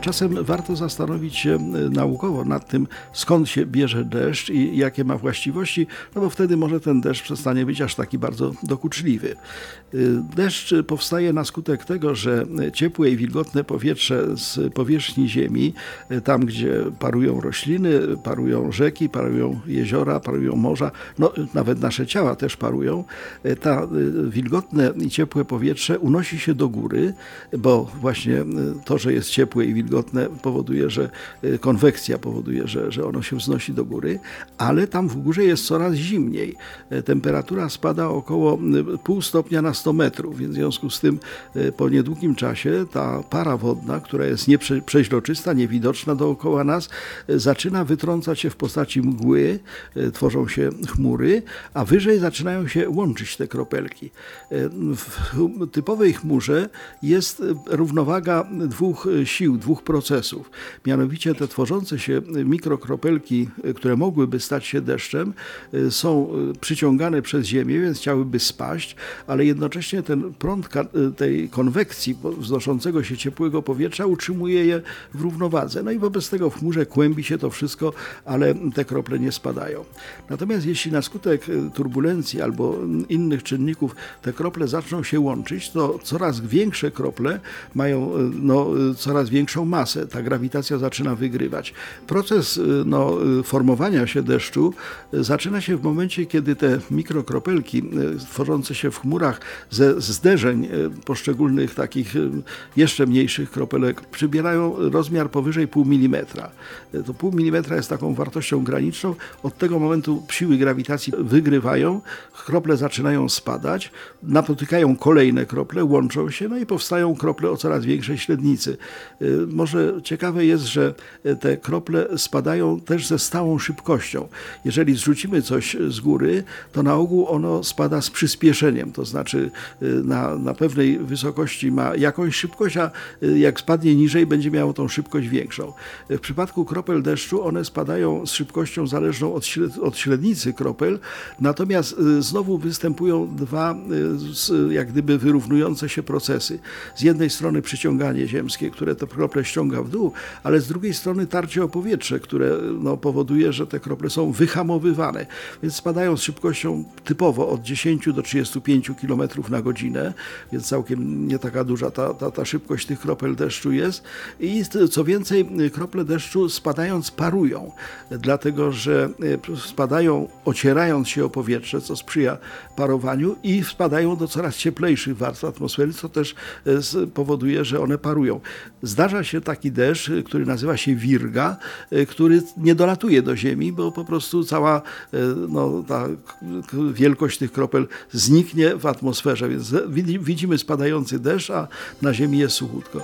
Czasem warto zastanowić się e, naukowo nad tym, skąd się bierze deszcz i jakie ma właściwości, no bo wtedy może ten deszcz przestanie być aż taki bardzo dokuczliwy. E, deszcz powstaje na skutek tego, że ciepłe i wilgotne powietrze z powierzchni Ziemi, e, tam gdzie parują rośliny, parują rzeki, parują jeziora, parują morza, no nawet nasze ciała też parują, ta wilgotne i ciepłe powietrze unosi się do góry, bo właśnie to, że jest ciepłe i wilgotne, wilgotne powoduje, że y, konwekcja powoduje, że, że ono się wznosi do góry, ale tam w górze jest coraz zimniej. E, temperatura spada około y, pół stopnia na 100 metrów, więc w związku z tym y, po niedługim czasie ta para wodna, która jest nieprzeźroczysta, niewidoczna dookoła nas, zaczyna wytrącać się w postaci mgły, tworzą się chmury, a wyżej zaczynają się łączyć te kropelki. W typowej chmurze jest równowaga dwóch sił, dwóch dwóch procesów. Mianowicie te tworzące się mikrokropelki, które mogłyby stać się deszczem, y, są y, przyciągane przez Ziemię, więc chciałyby spaść, ale jednocześnie ten prąd tej konwekcji wznoszącego się ciepłego powietrza utrzymuje je w równowadze. No i wobec tego w chmurze kłębi się to wszystko, ale te krople nie spadają. Natomiast jeśli na skutek turbulencji albo innych czynników te krople zaczną się łączyć, to coraz większe krople mają no, coraz większą masę. Ta grawitacja zaczyna wygrywać. Proces y, no, y, formowania się deszczu y, zaczyna się w momencie, kiedy te mikrokropelki tworzące się w chmurach ze zderzeń poszczególnych takich jeszcze mniejszych kropelek przybierają rozmiar powyżej pół milimetra. To pół milimetra jest taką wartością graniczną. Od tego momentu siły grawitacji wygrywają, krople zaczynają spadać, napotykają kolejne krople, łączą się, no i powstają krople o coraz większej średnicy może ciekawe jest, że te krople spadają też ze stałą szybkością. Jeżeli zrzucimy coś z góry, to na ogół ono spada z przyspieszeniem, to znaczy y, na, na pewnej wysokości ma jakąś szybkość, a y, jak spadnie niżej, będzie miało tą szybkość większą. W przypadku kropel deszczu one spadają z szybkością zależną od, od średnicy kropel, natomiast znowu występują dwa jak gdyby wyrównujące się procesy. Z jednej strony przyciąganie ziemskie, które te krople ściąga w dół, ale z drugiej strony tarcie o powietrze, które no, powoduje, że te krople są wyhamowywane, więc spadają z szybkością typowo od 10 do 35 km na godzinę, więc całkiem nie taka duża ta, ta, ta szybkość tych kropel deszczu jest. I co więcej, krople deszczu spadając parują, dlatego że e, spadają ocierając się o powietrze, co sprzyja parowaniu i spadają do coraz cieplejszych warstw atmosfery, co też e, powoduje, że one parują. Zdarza się taki deszcz, y, który nazywa się wirga, y, który nie dolatuje do ziemi, bo po prostu cała y, no, ta wielkość tych kropel zniknie w atmosferze, więc widzimy spadający deszcz, a na ziemi jest suchutko.